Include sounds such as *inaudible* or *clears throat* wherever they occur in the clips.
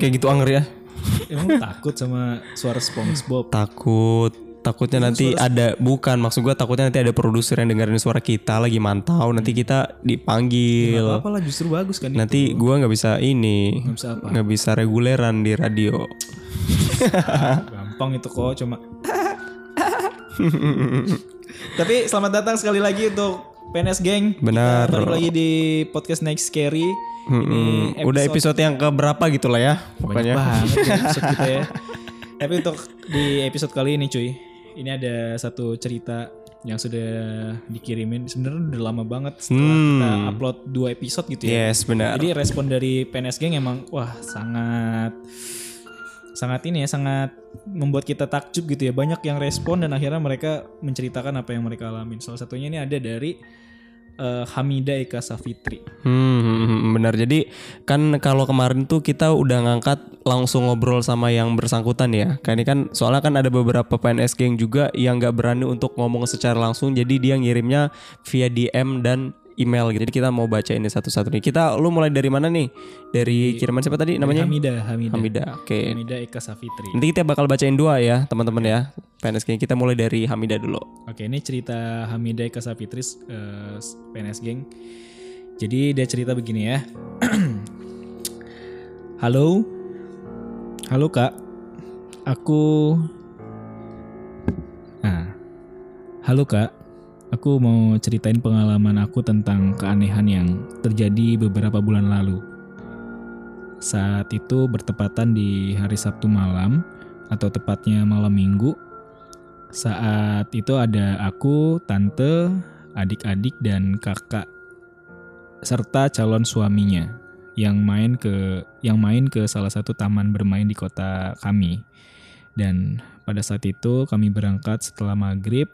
Kayak gitu anger ya. Emang takut sama suara SpongeBob? Takut takutnya nanti ada bukan maksud gua takutnya nanti ada produser yang dengerin suara kita lagi mantau nanti kita dipanggil Gak apa lah justru bagus kan nanti gua nggak bisa ini Nggak bisa apa? nggak bisa reguleran di radio *laughs* Gampang itu kok cuma *laughs* Tapi selamat datang sekali lagi untuk PNS Gang Benar. Kita balik lagi di podcast Next Scary Mm-mm. udah episode yang keberapa gitu lah ya Banyak pokoknya. banget ya episode *laughs* kita ya. Tapi untuk di episode kali ini cuy Ini ada satu cerita yang sudah dikirimin. Sebenarnya udah lama banget setelah Hmm. kita upload dua episode gitu ya. Yes benar. Jadi respon dari PNS Gang emang wah sangat sangat ini ya sangat membuat kita takjub gitu ya banyak yang respon dan akhirnya mereka menceritakan apa yang mereka alamin salah satunya ini ada dari eh, Hamida Eka Safitri Hmm, hmm, hmm, benar. Jadi kan kalau kemarin tuh kita udah ngangkat langsung ngobrol sama yang bersangkutan ya. Kan ini kan soalnya kan ada beberapa PNS geng juga yang nggak berani untuk ngomong secara langsung. Jadi dia ngirimnya via DM dan email gitu. Jadi kita mau baca ini satu-satu nih. Kita lu mulai dari mana nih? Dari kiriman siapa tadi namanya? Hamida Hamida Hamida. Oke. Hamida Eka Safitri Nanti kita bakal bacain dua ya, teman-teman ya. PNS geng kita mulai dari Hamida dulu. Oke, ini cerita Hamida Eka Safitri eh, PNS Gang. Jadi dia cerita begini ya. *clears throat* Halo. Halo, Kak. Aku Nah. Halo, Kak. Aku mau ceritain pengalaman aku tentang keanehan yang terjadi beberapa bulan lalu. Saat itu bertepatan di hari Sabtu malam atau tepatnya malam Minggu saat itu ada aku, tante, adik-adik dan kakak serta calon suaminya yang main ke yang main ke salah satu taman bermain di kota kami. Dan pada saat itu kami berangkat setelah maghrib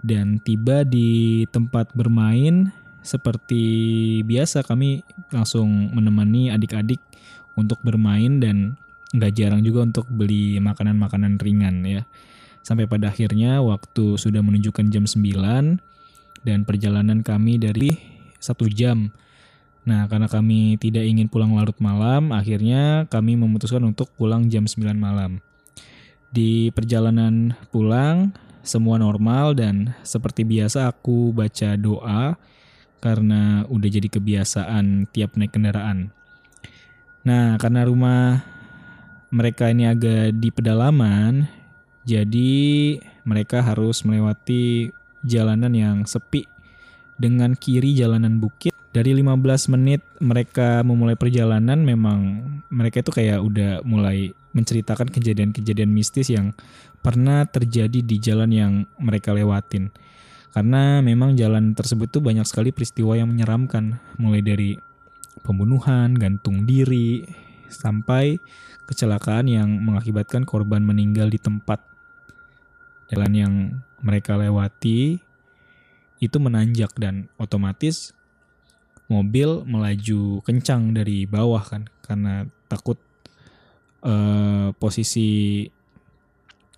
dan tiba di tempat bermain seperti biasa kami langsung menemani adik-adik untuk bermain dan nggak jarang juga untuk beli makanan-makanan ringan ya. Sampai pada akhirnya waktu sudah menunjukkan jam 9 dan perjalanan kami dari satu jam. Nah karena kami tidak ingin pulang larut malam, akhirnya kami memutuskan untuk pulang jam 9 malam. Di perjalanan pulang, semua normal dan seperti biasa aku baca doa karena udah jadi kebiasaan tiap naik kendaraan. Nah karena rumah mereka ini agak di pedalaman, jadi mereka harus melewati jalanan yang sepi dengan kiri jalanan bukit. Dari 15 menit mereka memulai perjalanan memang mereka itu kayak udah mulai menceritakan kejadian-kejadian mistis yang pernah terjadi di jalan yang mereka lewatin. Karena memang jalan tersebut tuh banyak sekali peristiwa yang menyeramkan, mulai dari pembunuhan, gantung diri, sampai kecelakaan yang mengakibatkan korban meninggal di tempat jalan yang mereka lewati itu menanjak dan otomatis mobil melaju kencang dari bawah kan karena takut eh, posisi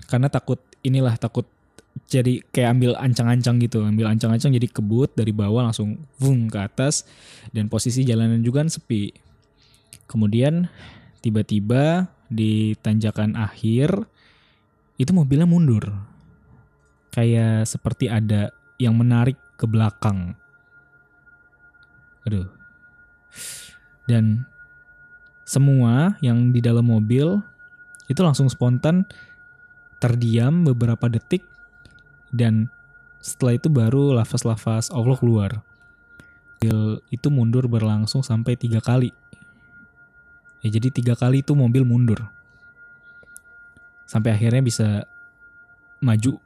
karena takut inilah takut jadi kayak ambil ancang-ancang gitu ambil ancang-ancang jadi kebut dari bawah langsung vung ke atas dan posisi jalanan juga kan sepi. Kemudian tiba-tiba di tanjakan akhir itu mobilnya mundur. Kayak seperti ada yang menarik ke belakang aduh dan semua yang di dalam mobil itu langsung spontan terdiam beberapa detik dan setelah itu baru lafaz-lafaz Allah keluar. Mobil itu mundur berlangsung sampai tiga kali. Ya jadi tiga kali itu mobil mundur. Sampai akhirnya bisa maju.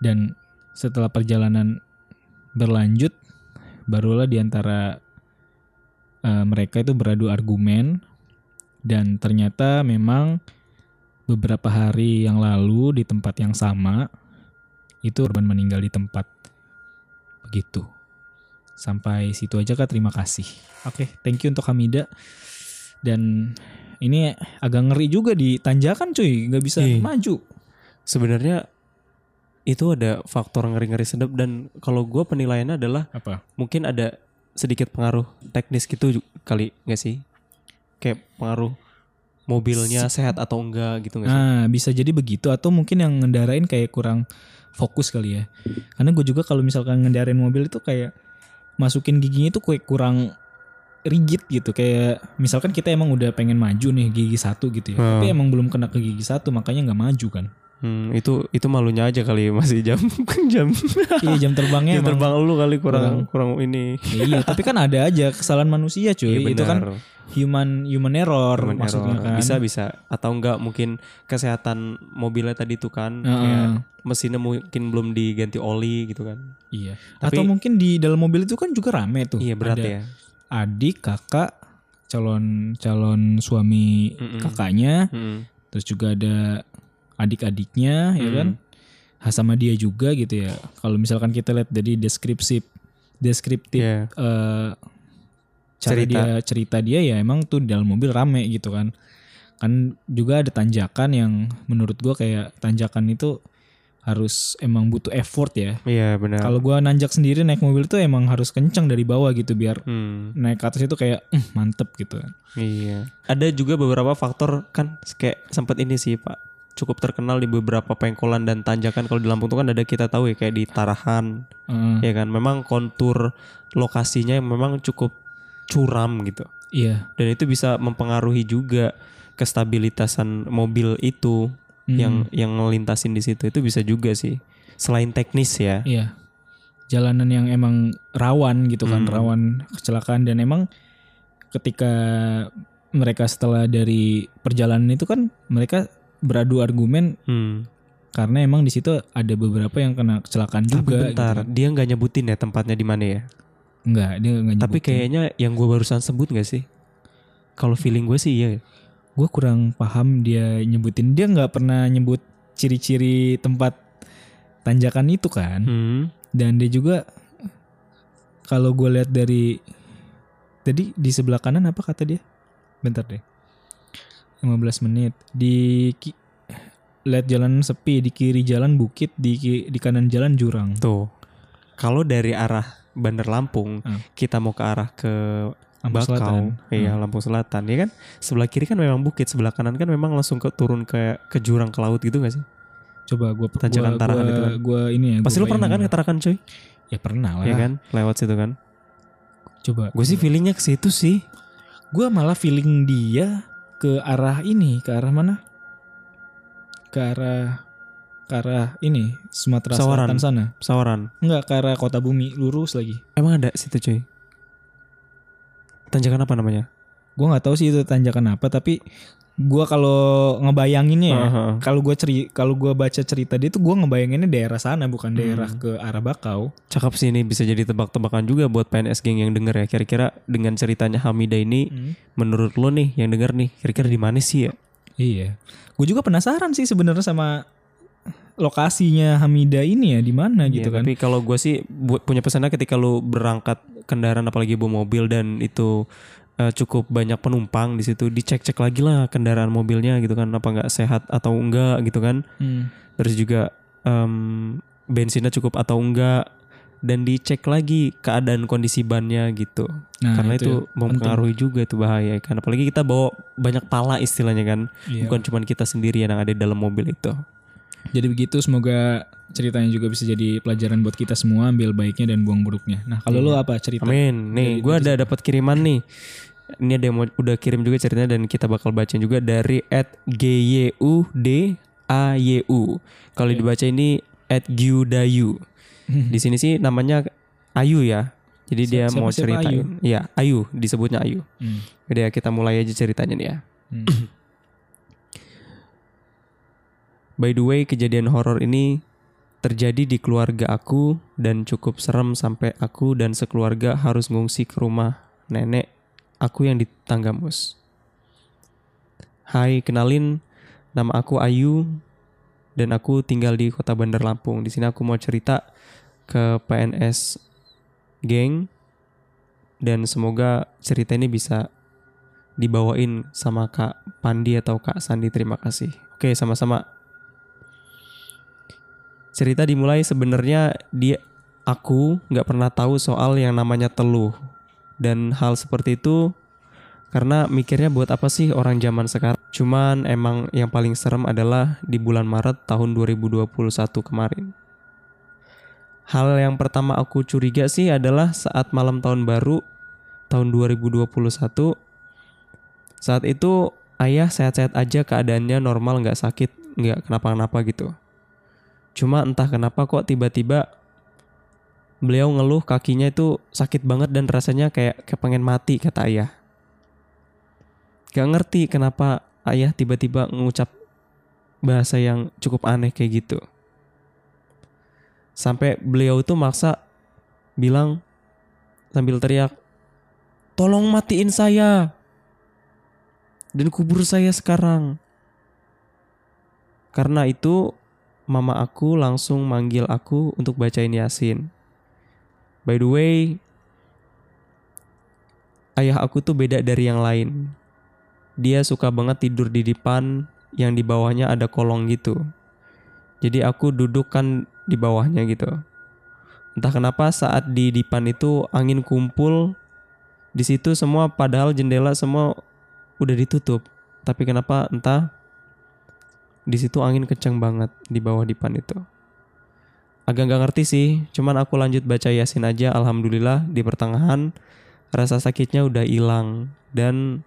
Dan setelah perjalanan berlanjut, barulah di antara uh, mereka itu beradu argumen dan ternyata memang beberapa hari yang lalu di tempat yang sama itu korban meninggal di tempat begitu. Sampai situ aja kak. Terima kasih. Oke thank you untuk Hamida. Dan ini agak ngeri juga di tanjakan cuy. Nggak bisa Iya. maju. Sebenarnya itu ada faktor ngeri-ngeri sedap dan kalau gua penilaiannya adalah apa mungkin ada sedikit pengaruh teknis gitu kali nggak sih? kayak pengaruh mobilnya sehat atau enggak gitu nggak sih? Nah, bisa jadi begitu atau mungkin yang ngendarain kayak kurang fokus kali ya. Karena gue juga kalau misalkan ngendarain mobil itu kayak masukin giginya itu kayak kurang rigid gitu kayak misalkan kita emang udah pengen maju nih gigi satu gitu ya Hmm. tapi emang belum kena ke gigi satu makanya nggak maju kan Hmm, itu itu malunya aja kali *laughs* masih jam jam iya jam terbangnya *laughs* jam terbang lu kali kurang kurang ini. iya tapi kan ada aja kesalahan manusia cuy Iya, itu kan human human error Human maksudnya error. kan Bisa bisa atau enggak mungkin kesehatan mobilnya tadi tuh kan Heeh. kayak mesinnya mungkin belum diganti oli gitu kan. iya Tapi- atau mungkin di dalam mobil itu kan juga rame tuh Iya berat Ada ya. adik kakak calon calon suami Mm-mm. kakaknya Mm-mm. terus juga ada adik-adiknya ya Hmm. kan Ha, sama dia juga gitu ya kalau misalkan kita lihat dari deskripsi deskriptif Iya. eh, cara Cerita. dia cerita dia ya emang tuh di dalam mobil rame gitu kan kan juga ada tanjakan yang menurut gua kayak tanjakan itu harus emang butuh effort ya Iya benar. kalau gua nanjak sendiri naik mobil tuh emang harus kencang dari bawah gitu biar Hmm, naik ke atas itu kayak "Eh, mantep gitu iya. Ada juga beberapa faktor kan kayak sempat ini sih Pak. Cukup terkenal di beberapa pengkolan dan tanjakan kalau di Lampung tuh kan ada kita tahu ya kayak di Tarahan Heeh. ya kan. Memang kontur lokasinya memang cukup curam gitu. iya Dan itu bisa mempengaruhi juga kestabilitasan mobil itu Hmm. yang yang ngelintasin di situ itu bisa juga sih. Selain teknis ya. Iya. Jalanan yang emang rawan gitu kan, Hmm. rawan kecelakaan dan emang ketika mereka setelah dari perjalanan itu kan mereka beradu argumen Hmm. karena emang di situ ada beberapa yang kena kecelakaan Tapi juga. bentar, gitu. dia nggak nyebutin ya tempatnya di mana ya? Enggak, dia enggak Tapi kayaknya yang gue barusan sebut gak sih? Kalau feeling gue sih iya. gue kurang paham dia nyebutin. Dia nggak pernah nyebut ciri-ciri tempat tanjakan itu kan. Hmm. Dan dia juga kalau gue lihat dari tadi di sebelah kanan apa kata dia? Bentar deh. 15 menit. Di ki- lihat jalan sepi, di kiri jalan bukit, di ki- di kanan jalan jurang. Tuh. Kalau dari arah Bandar Lampung Hmm. kita mau ke arah ke Lampung Bakau, Selatan. iya Hmm. Lampung Selatan, ya kan? Sebelah kiri kan memang bukit, sebelah kanan kan memang langsung ke turun ke ke jurang ke laut gitu gak sih? Coba gue Tanjakan gua, Tarakan gua, itu kan. gua ini ya. Pasti gua lu pernah kan ke Tarakan cuy? Ya pernah lah. Iya kan? Lewat situ kan? Coba. Gue sih feelingnya ke situ sih. Gue malah feeling dia ke arah ini, ke arah mana? Ke arah ke arah ini Sumatera Sawaran. Selatan sana. Sawaran. Enggak ke arah kota bumi lurus lagi. Emang ada situ cuy? Tanjakan apa namanya? Gue nggak tahu sih itu tanjakan apa tapi gua kalau ngebayanginnya ya, Aha. kalau gua ceri kalau gua baca cerita dia tuh gua ngebayanginnya daerah sana bukan daerah Hmm. ke arah Bakau. Cakep sih ini bisa jadi tebak-tebakan juga buat PNS geng yang denger ya. Kira-kira dengan ceritanya Hamida ini menurut lo nih yang denger nih kira-kira di mana sih ya? Iya. Gue juga penasaran sih sebenarnya sama lokasinya Hamida ini ya di mana gitu Iya, kan. Tapi kalau gue sih buat punya pesannya ketika lu berangkat kendaraan apalagi bawa mobil dan itu eh, cukup banyak penumpang di situ dicek-cek lagi lah kendaraan mobilnya gitu kan apa nggak sehat atau enggak gitu kan. Hmm. Terus juga em, bensinnya cukup atau enggak dan dicek lagi keadaan kondisi bannya gitu. Nah, Karena itu, penting. mempengaruhi juga itu bahaya kan. Apalagi kita bawa banyak pala istilahnya kan. Iya. Bukan cuma kita sendiri yang ada di dalam mobil itu. Jadi begitu semoga ceritanya juga bisa jadi pelajaran buat kita semua ambil baiknya dan buang buruknya. Nah, kalau Iya. lo apa cerita? Amin. Nih, gue ada dapat kiriman nih. Ini ada yang mau, udah kirim juga ceritanya dan kita bakal baca juga dari at gyudayu. Kalau dibaca ini at gyudayu. Di sini sih namanya Ayu ya. Jadi dia Siapa- mau ceritain. Iya, Ayu disebutnya Ayu. Hmm. Jadi ya kita mulai aja ceritanya nih ya. Hmm. *coughs* By the way, kejadian horor ini terjadi di keluarga aku dan cukup serem sampai aku dan sekeluarga harus ngungsi ke rumah nenek aku yang di Tanggamus. Hai, kenalin nama aku Ayu dan aku tinggal di Kota Bandar Lampung. Di sini aku mau cerita ke PNS geng dan semoga cerita ini bisa dibawain sama Kak Pandi atau Kak Sandi. Terima kasih. Oke, sama-sama. Cerita dimulai sebenarnya dia aku nggak pernah tahu soal yang namanya teluh dan hal seperti itu Karena mikirnya buat apa sih orang zaman sekarang? Cuman emang yang paling serem adalah di bulan Maret tahun 2021 kemarin. Hal yang pertama aku curiga sih adalah saat malam tahun baru tahun 2021 saat itu ayah sehat-sehat aja keadaannya normal nggak sakit nggak kenapa-napa gitu. Cuma entah kenapa kok tiba-tiba beliau ngeluh kakinya itu sakit banget dan rasanya kayak kayak pengen mati kata ayah. Gak ngerti kenapa ayah tiba-tiba mengucap bahasa yang cukup aneh kayak gitu. Sampai beliau itu maksa bilang sambil teriak, "Tolong matiin saya." Dan kubur saya sekarang. Karena itu mama aku langsung manggil aku untuk bacain Yasin. By the way, ayah aku tuh beda dari yang lain dia suka banget tidur di depan yang di bawahnya ada kolong gitu. Jadi aku duduk kan di bawahnya gitu. Entah kenapa saat di depan itu angin kumpul di situ semua padahal jendela semua udah ditutup. Tapi kenapa entah di situ angin kenceng banget di bawah depan itu. Agak gak ngerti sih, cuman aku lanjut baca Yasin aja alhamdulillah di pertengahan rasa sakitnya udah hilang dan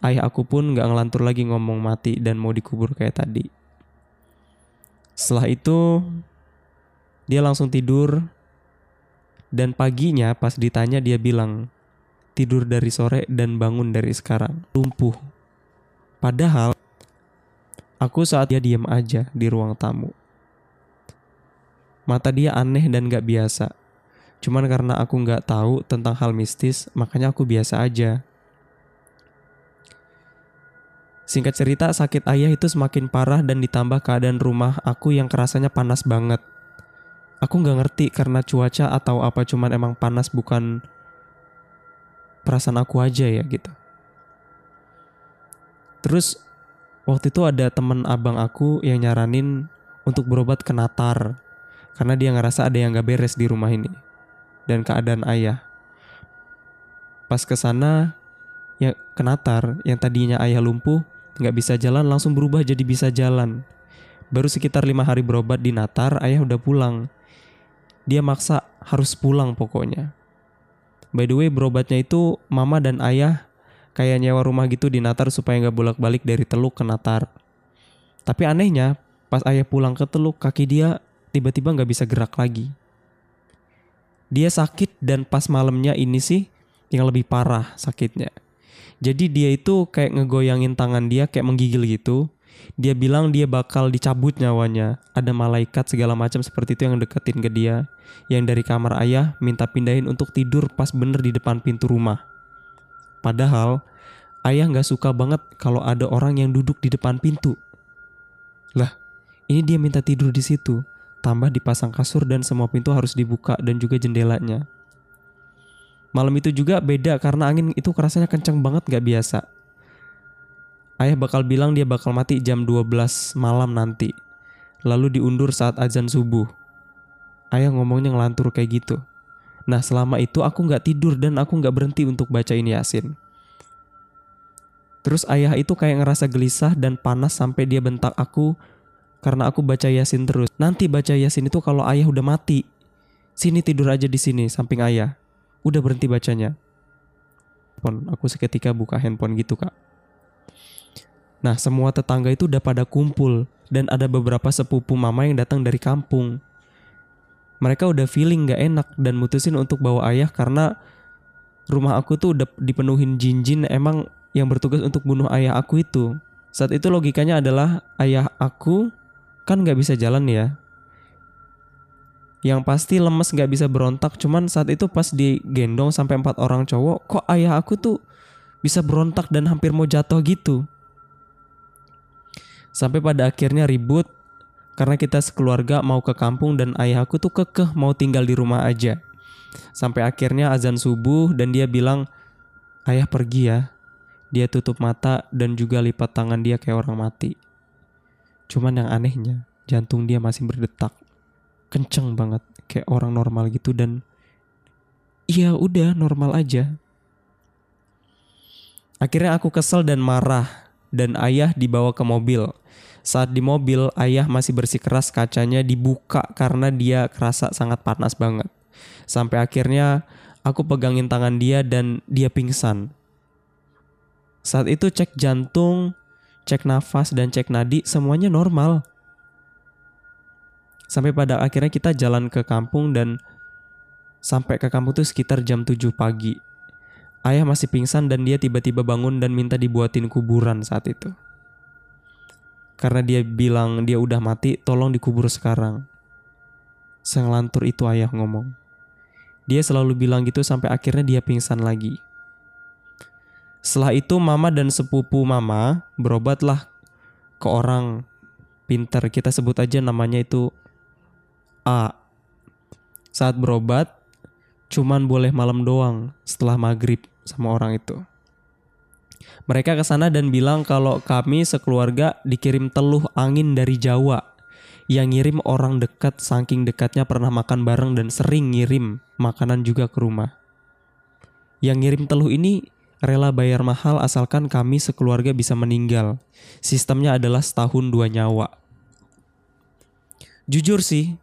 ayah aku pun gak ngelantur lagi ngomong mati dan mau dikubur kayak tadi. Setelah itu, dia langsung tidur dan paginya pas ditanya dia bilang, tidur dari sore dan bangun dari sekarang, lumpuh. Padahal, aku saat dia diam aja di ruang tamu. Mata dia aneh dan gak biasa. Cuman karena aku gak tahu tentang hal mistis, makanya aku biasa aja. Singkat cerita, sakit ayah itu semakin parah dan ditambah keadaan rumah aku yang kerasanya panas banget. Aku nggak ngerti karena cuaca atau apa cuman emang panas bukan perasaan aku aja ya gitu. Terus waktu itu ada temen abang aku yang nyaranin untuk berobat ke Natar karena dia ngerasa ada yang gak beres di rumah ini dan keadaan ayah. Pas ke sana ya ke Natar yang tadinya ayah lumpuh nggak bisa jalan langsung berubah jadi bisa jalan. Baru sekitar lima hari berobat di Natar, ayah udah pulang. Dia maksa harus pulang pokoknya. By the way, berobatnya itu mama dan ayah kayak nyewa rumah gitu di Natar supaya nggak bolak-balik dari Teluk ke Natar. Tapi anehnya, pas ayah pulang ke Teluk, kaki dia tiba-tiba nggak bisa gerak lagi. Dia sakit dan pas malamnya ini sih yang lebih parah sakitnya. Jadi dia itu kayak ngegoyangin tangan dia kayak menggigil gitu. Dia bilang dia bakal dicabut nyawanya. Ada malaikat segala macam seperti itu yang deketin ke dia. Yang dari kamar ayah minta pindahin untuk tidur pas bener di depan pintu rumah. Padahal ayah nggak suka banget kalau ada orang yang duduk di depan pintu. Lah, ini dia minta tidur di situ. Tambah dipasang kasur dan semua pintu harus dibuka dan juga jendelanya. Malam itu juga beda karena angin itu kerasanya kencang banget gak biasa. Ayah bakal bilang dia bakal mati jam 12 malam nanti. Lalu diundur saat azan subuh. Ayah ngomongnya ngelantur kayak gitu. Nah selama itu aku gak tidur dan aku gak berhenti untuk bacain Yasin. Terus ayah itu kayak ngerasa gelisah dan panas sampai dia bentak aku karena aku baca Yasin terus. Nanti baca Yasin itu kalau ayah udah mati. Sini tidur aja di sini samping ayah udah berhenti bacanya. Handphone, aku seketika buka handphone gitu kak. Nah semua tetangga itu udah pada kumpul dan ada beberapa sepupu mama yang datang dari kampung. Mereka udah feeling gak enak dan mutusin untuk bawa ayah karena rumah aku tuh udah dipenuhin jin-jin emang yang bertugas untuk bunuh ayah aku itu. Saat itu logikanya adalah ayah aku kan gak bisa jalan ya. Yang pasti lemes nggak bisa berontak cuman saat itu pas digendong sampai empat orang cowok kok ayah aku tuh bisa berontak dan hampir mau jatuh gitu? Sampai pada akhirnya ribut karena kita sekeluarga mau ke kampung dan ayah aku tuh kekeh mau tinggal di rumah aja. Sampai akhirnya azan subuh dan dia bilang ayah pergi ya. Dia tutup mata dan juga lipat tangan dia kayak orang mati cuman yang anehnya jantung dia masih berdetak kenceng banget kayak orang normal gitu dan iya udah normal aja Akhirnya aku kesel dan marah dan ayah dibawa ke mobil. Saat di mobil, ayah masih bersikeras kacanya dibuka karena dia kerasa sangat panas banget. Sampai akhirnya aku pegangin tangan dia dan dia pingsan. Saat itu cek jantung, cek nafas dan cek nadi semuanya normal. Sampai pada akhirnya kita jalan ke kampung dan sampai ke kampung tuh sekitar jam 7 pagi. Ayah masih pingsan dan dia tiba-tiba bangun dan minta dibuatin kuburan saat itu. Karena dia bilang dia udah mati, tolong dikubur sekarang. Senglantur itu ayah ngomong. Dia selalu bilang gitu sampai akhirnya dia pingsan lagi. Setelah itu mama dan sepupu mama berobatlah ke orang pinter. Kita sebut aja namanya itu A. Saat berobat, cuman boleh malam doang setelah maghrib sama orang itu. Mereka ke sana dan bilang kalau kami sekeluarga dikirim teluh angin dari Jawa. Yang ngirim orang dekat saking dekatnya pernah makan bareng dan sering ngirim makanan juga ke rumah. Yang ngirim teluh ini rela bayar mahal asalkan kami sekeluarga bisa meninggal. Sistemnya adalah setahun dua nyawa. Jujur sih,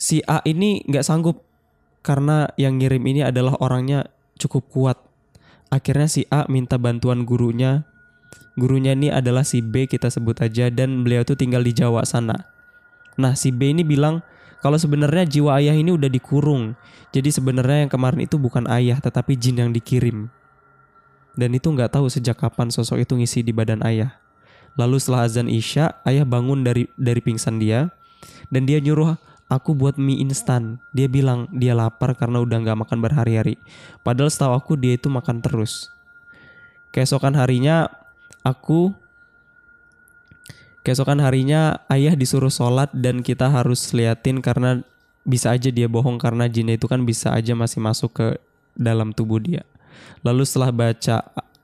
si A ini nggak sanggup karena yang ngirim ini adalah orangnya cukup kuat. Akhirnya si A minta bantuan gurunya. Gurunya ini adalah si B kita sebut aja dan beliau tuh tinggal di Jawa sana. Nah si B ini bilang kalau sebenarnya jiwa ayah ini udah dikurung. Jadi sebenarnya yang kemarin itu bukan ayah tetapi jin yang dikirim. Dan itu nggak tahu sejak kapan sosok itu ngisi di badan ayah. Lalu setelah azan isya, ayah bangun dari dari pingsan dia dan dia nyuruh aku buat mie instan. Dia bilang dia lapar karena udah nggak makan berhari-hari. Padahal setahu aku dia itu makan terus. Keesokan harinya aku Keesokan harinya ayah disuruh sholat dan kita harus liatin karena bisa aja dia bohong karena jin itu kan bisa aja masih masuk ke dalam tubuh dia. Lalu setelah baca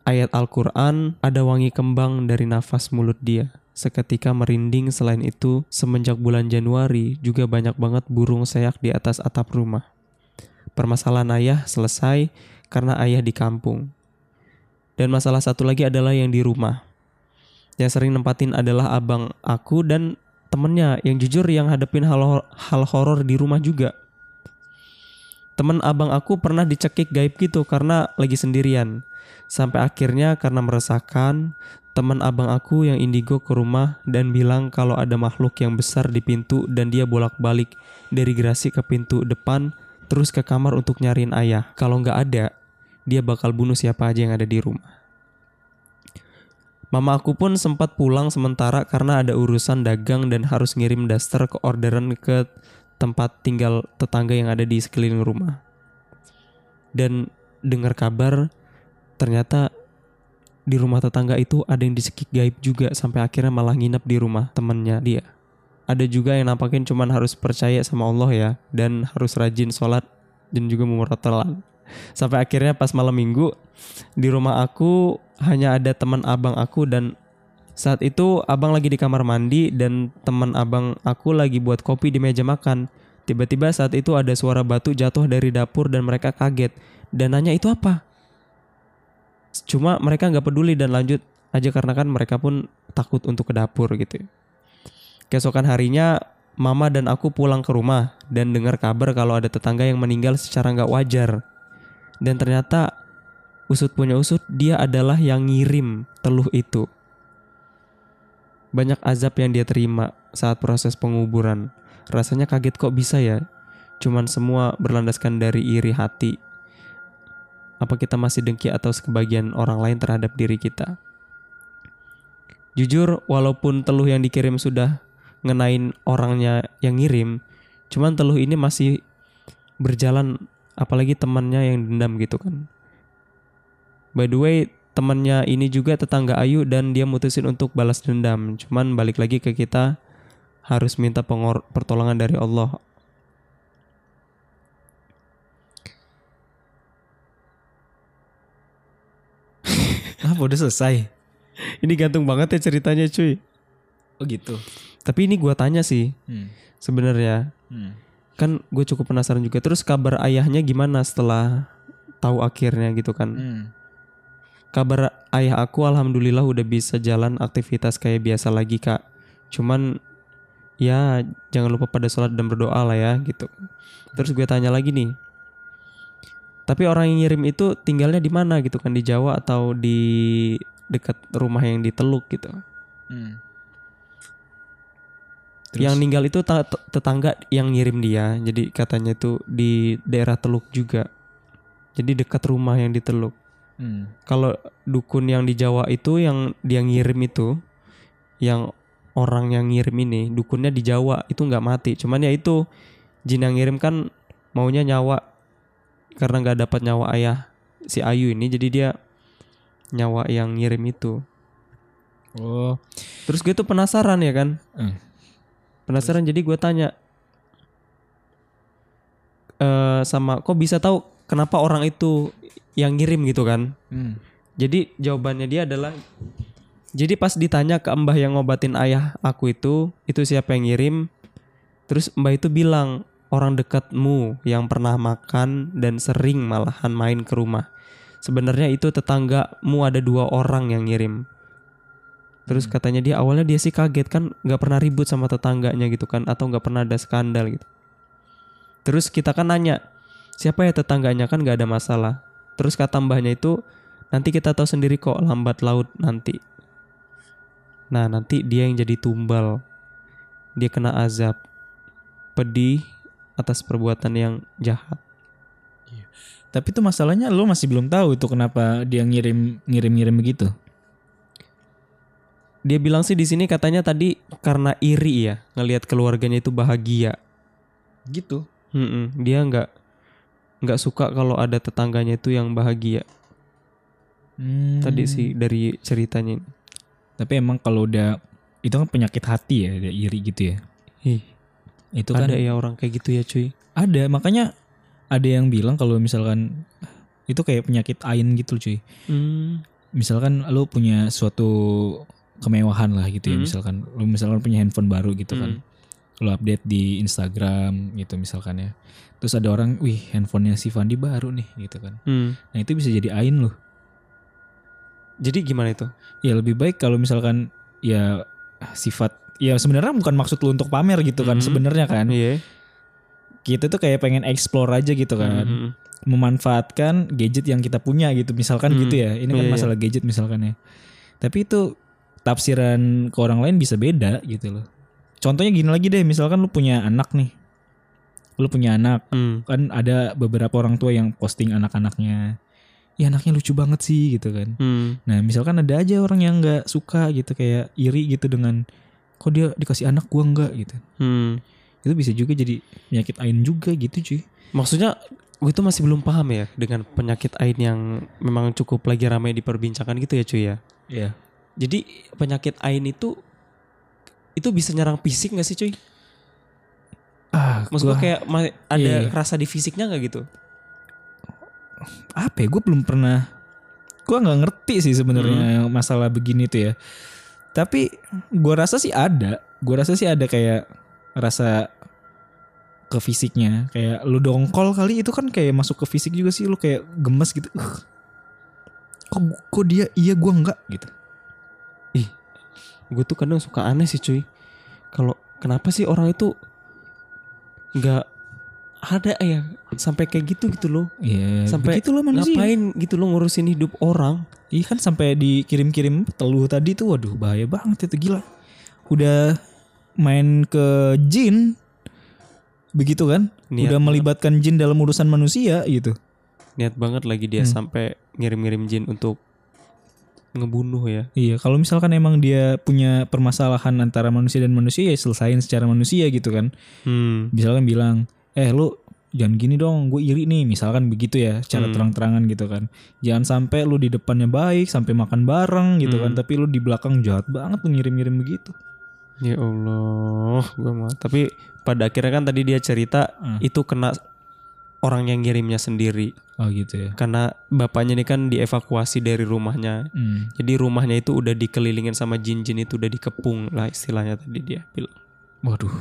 ayat Al-Quran ada wangi kembang dari nafas mulut dia. Seketika merinding selain itu semenjak bulan Januari juga banyak banget burung seyak di atas atap rumah. Permasalahan ayah selesai karena ayah di kampung. Dan masalah satu lagi adalah yang di rumah. Yang sering nempatin adalah abang aku dan temennya yang jujur yang hadapin hal, hal horor di rumah juga. Temen abang aku pernah dicekik gaib gitu karena lagi sendirian. Sampai akhirnya karena meresahkan, teman abang aku yang indigo ke rumah dan bilang kalau ada makhluk yang besar di pintu dan dia bolak-balik dari gerasi ke pintu depan terus ke kamar untuk nyariin ayah. Kalau nggak ada, dia bakal bunuh siapa aja yang ada di rumah. Mama aku pun sempat pulang sementara karena ada urusan dagang dan harus ngirim daster ke orderan ke tempat tinggal tetangga yang ada di sekeliling rumah. Dan dengar kabar ternyata di rumah tetangga itu ada yang disekik gaib juga sampai akhirnya malah nginep di rumah temennya dia. Ada juga yang nampakin cuman harus percaya sama Allah ya dan harus rajin sholat dan juga memurotelan. Sampai akhirnya pas malam minggu di rumah aku hanya ada teman abang aku dan saat itu abang lagi di kamar mandi dan teman abang aku lagi buat kopi di meja makan. Tiba-tiba saat itu ada suara batu jatuh dari dapur dan mereka kaget dan nanya itu apa. Cuma mereka nggak peduli dan lanjut aja karena kan mereka pun takut untuk ke dapur gitu. Keesokan harinya mama dan aku pulang ke rumah dan dengar kabar kalau ada tetangga yang meninggal secara nggak wajar. Dan ternyata usut punya usut dia adalah yang ngirim teluh itu. Banyak azab yang dia terima saat proses penguburan. Rasanya kaget kok bisa ya. Cuman semua berlandaskan dari iri hati. Apa kita masih dengki atau sebagian orang lain terhadap diri kita? Jujur, walaupun teluh yang dikirim sudah ngenain orangnya yang ngirim, cuman teluh ini masih berjalan apalagi temannya yang dendam gitu kan. By the way, temannya ini juga tetangga Ayu dan dia mutusin untuk balas dendam. Cuman balik lagi ke kita harus minta pengor pertolongan dari Allah. Apa *laughs* udah selesai? Ini gantung banget ya ceritanya cuy. Oh gitu. Tapi ini gua tanya sih Hmm. sebenarnya. Hmm. Kan gue cukup penasaran juga. Terus kabar ayahnya gimana setelah tahu akhirnya gitu kan? Hmm. Kabar ayah aku alhamdulillah udah bisa jalan aktivitas kayak biasa lagi kak. Cuman ya jangan lupa pada sholat dan berdoa lah ya gitu. Terus gue tanya lagi nih. Tapi orang yang ngirim itu tinggalnya di mana gitu kan di Jawa atau di dekat rumah yang di Teluk gitu. Hmm. Yang ninggal itu ta- te- tetangga yang ngirim dia. Jadi katanya itu di daerah Teluk juga. Jadi dekat rumah yang di Teluk. Hmm. Kalau dukun yang di Jawa itu yang dia ngirim itu, yang orang yang ngirim ini dukunnya di Jawa itu nggak mati. Cuman ya itu jin yang ngirim kan maunya nyawa karena nggak dapat nyawa ayah si Ayu ini, jadi dia nyawa yang ngirim itu. Oh. Terus gue tuh penasaran ya kan, Hmm. penasaran jadi gue tanya eh sama kok bisa tahu kenapa orang itu yang ngirim gitu kan? Hmm. Jadi jawabannya dia adalah jadi pas ditanya ke mbah yang ngobatin ayah aku itu, itu siapa yang ngirim? Terus mbah itu bilang, orang dekatmu yang pernah makan dan sering malahan main ke rumah. Sebenarnya itu tetanggamu ada dua orang yang ngirim. Terus katanya dia awalnya dia sih kaget kan nggak pernah ribut sama tetangganya gitu kan atau nggak pernah ada skandal gitu. Terus kita kan nanya siapa ya tetangganya kan nggak ada masalah. Terus kata mbahnya itu nanti kita tahu sendiri kok lambat laut nanti. Nah nanti dia yang jadi tumbal. Dia kena azab. Pedih atas perbuatan yang jahat. Tapi itu masalahnya lo masih belum tahu itu kenapa dia ngirim ngirim ngirim begitu. Dia bilang sih di sini katanya tadi karena iri ya ngelihat keluarganya itu bahagia. Gitu. Mm-mm, dia nggak nggak suka kalau ada tetangganya itu yang bahagia. Hmm. Tadi sih dari ceritanya. Tapi emang kalau udah itu kan penyakit hati ya, dia iri gitu ya. Ih, Itu kan ada ya orang kayak gitu ya cuy. ada, makanya ada yang bilang kalau misalkan itu kayak penyakit ain gitu cuy. Hmm. Misalkan lo punya suatu kemewahan lah gitu ya, Hmm. misalkan lo misalkan punya handphone baru gitu kan. Hmm. Lo update di Instagram gitu misalkan ya. Terus ada orang, wih handphonenya si Fandi baru nih gitu kan. Hmm. Nah itu bisa jadi ain loh. Jadi gimana itu? Ya lebih baik kalau misalkan ya sifat ya sebenarnya bukan maksud lu untuk pamer gitu kan Mhm. sebenarnya kan. Iya. Kita tuh kayak pengen explore aja gitu kan. Mhm. Memanfaatkan gadget yang kita punya gitu misalkan Hmm. gitu ya. Ini kan Iya, iya. masalah gadget misalkan ya. Tapi itu tafsiran ke orang lain bisa beda gitu loh. Contohnya gini lagi deh, misalkan lu punya anak nih. Lu punya anak, Hmm. kan ada beberapa orang tua yang posting anak-anaknya. Ya anaknya lucu banget sih gitu kan. Hmm. Nah misalkan ada aja orang yang nggak suka gitu kayak iri gitu dengan kok dia dikasih anak gua enggak gitu. Hmm. Itu bisa juga jadi penyakit ain juga gitu cuy. Maksudnya gue tuh masih belum paham ya dengan penyakit ain yang memang cukup lagi ramai diperbincangkan gitu ya cuy ya. Iya. Jadi penyakit ain itu itu bisa nyerang fisik gak sih cuy? Ah, Maksud gue kayak ada Iya. rasa di fisiknya gak gitu? apa ya gue belum pernah gue nggak ngerti sih sebenarnya Hmm. masalah begini tuh ya tapi gue rasa sih ada gue rasa sih ada kayak rasa ke fisiknya kayak lu dongkol kali itu kan kayak masuk ke fisik juga sih lu kayak gemes gitu "Ugh, kok kok dia iya gue enggak gitu Gue tuh kadang suka aneh sih cuy. Kalau kenapa sih orang itu nggak ada ya sampai kayak gitu gitu loh. Iya Sampai begitu loh manusia Ngapain gitu loh ngurusin hidup orang? Iya kan sampai dikirim-kirim teluh tadi tuh waduh bahaya banget itu gila. Udah main ke jin begitu kan? Niat Udah banget. melibatkan jin dalam urusan manusia gitu. Niat banget lagi dia Hmm. sampai ngirim-ngirim jin untuk ngebunuh ya. Iya, kalau misalkan emang dia punya permasalahan antara manusia dan manusia ya selesain secara manusia gitu kan. Hmm. Misalkan bilang, "Eh, lu jangan gini dong, gue iri nih." Misalkan begitu ya, secara Hmm. terang-terangan gitu kan. Jangan sampai lu di depannya baik, sampai makan bareng gitu kan, Hmm. tapi lu di belakang jahat banget lu ngirim-ngirim begitu. Ya Allah, gue mah. Tapi pada akhirnya kan tadi dia cerita Hmm. itu kena orang yang ngirimnya sendiri. Oh gitu ya. Karena bapaknya ini kan dievakuasi dari rumahnya. Hmm. Jadi rumahnya itu udah dikelilingin sama jin-jin itu udah dikepung lah istilahnya tadi dia bilang. Waduh.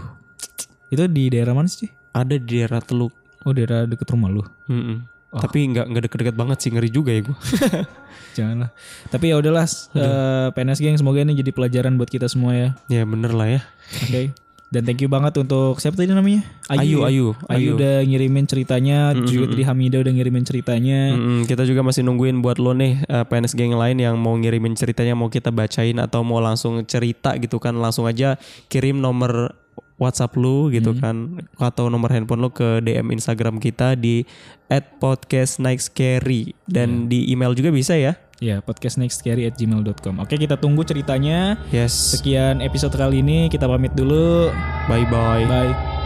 Itu di daerah mana sih? Ada di daerah Teluk. Oh daerah deket rumah lu. Mm-mm. Tapi nggak nggak deket-deket banget sih ngeri juga ya gue. *laughs* Janganlah. Tapi ya udahlah eh, PNS geng semoga ini jadi pelajaran buat kita semua ya. ya bener lah ya. Oke. *laughs* Dan thank you banget untuk siapa tadi namanya? Ayu, ya? Ayu, Ayu udah ngirimin ceritanya, juga tadi Hamida udah ngirimin ceritanya. Mm-mm, kita juga masih nungguin buat lo nih eh, PNS geng lain yang mau ngirimin ceritanya mau kita bacain atau mau langsung cerita gitu kan langsung aja kirim nomor WhatsApp lu gitu kan atau nomor handphone lu ke DM Instagram kita di @podcastnightscary dan di email juga bisa ya. Ya, podcastnextcarry@gmail.com. Oke, kita tunggu ceritanya. Yes. Sekian episode kali ini, kita pamit dulu. Bye bye. Bye.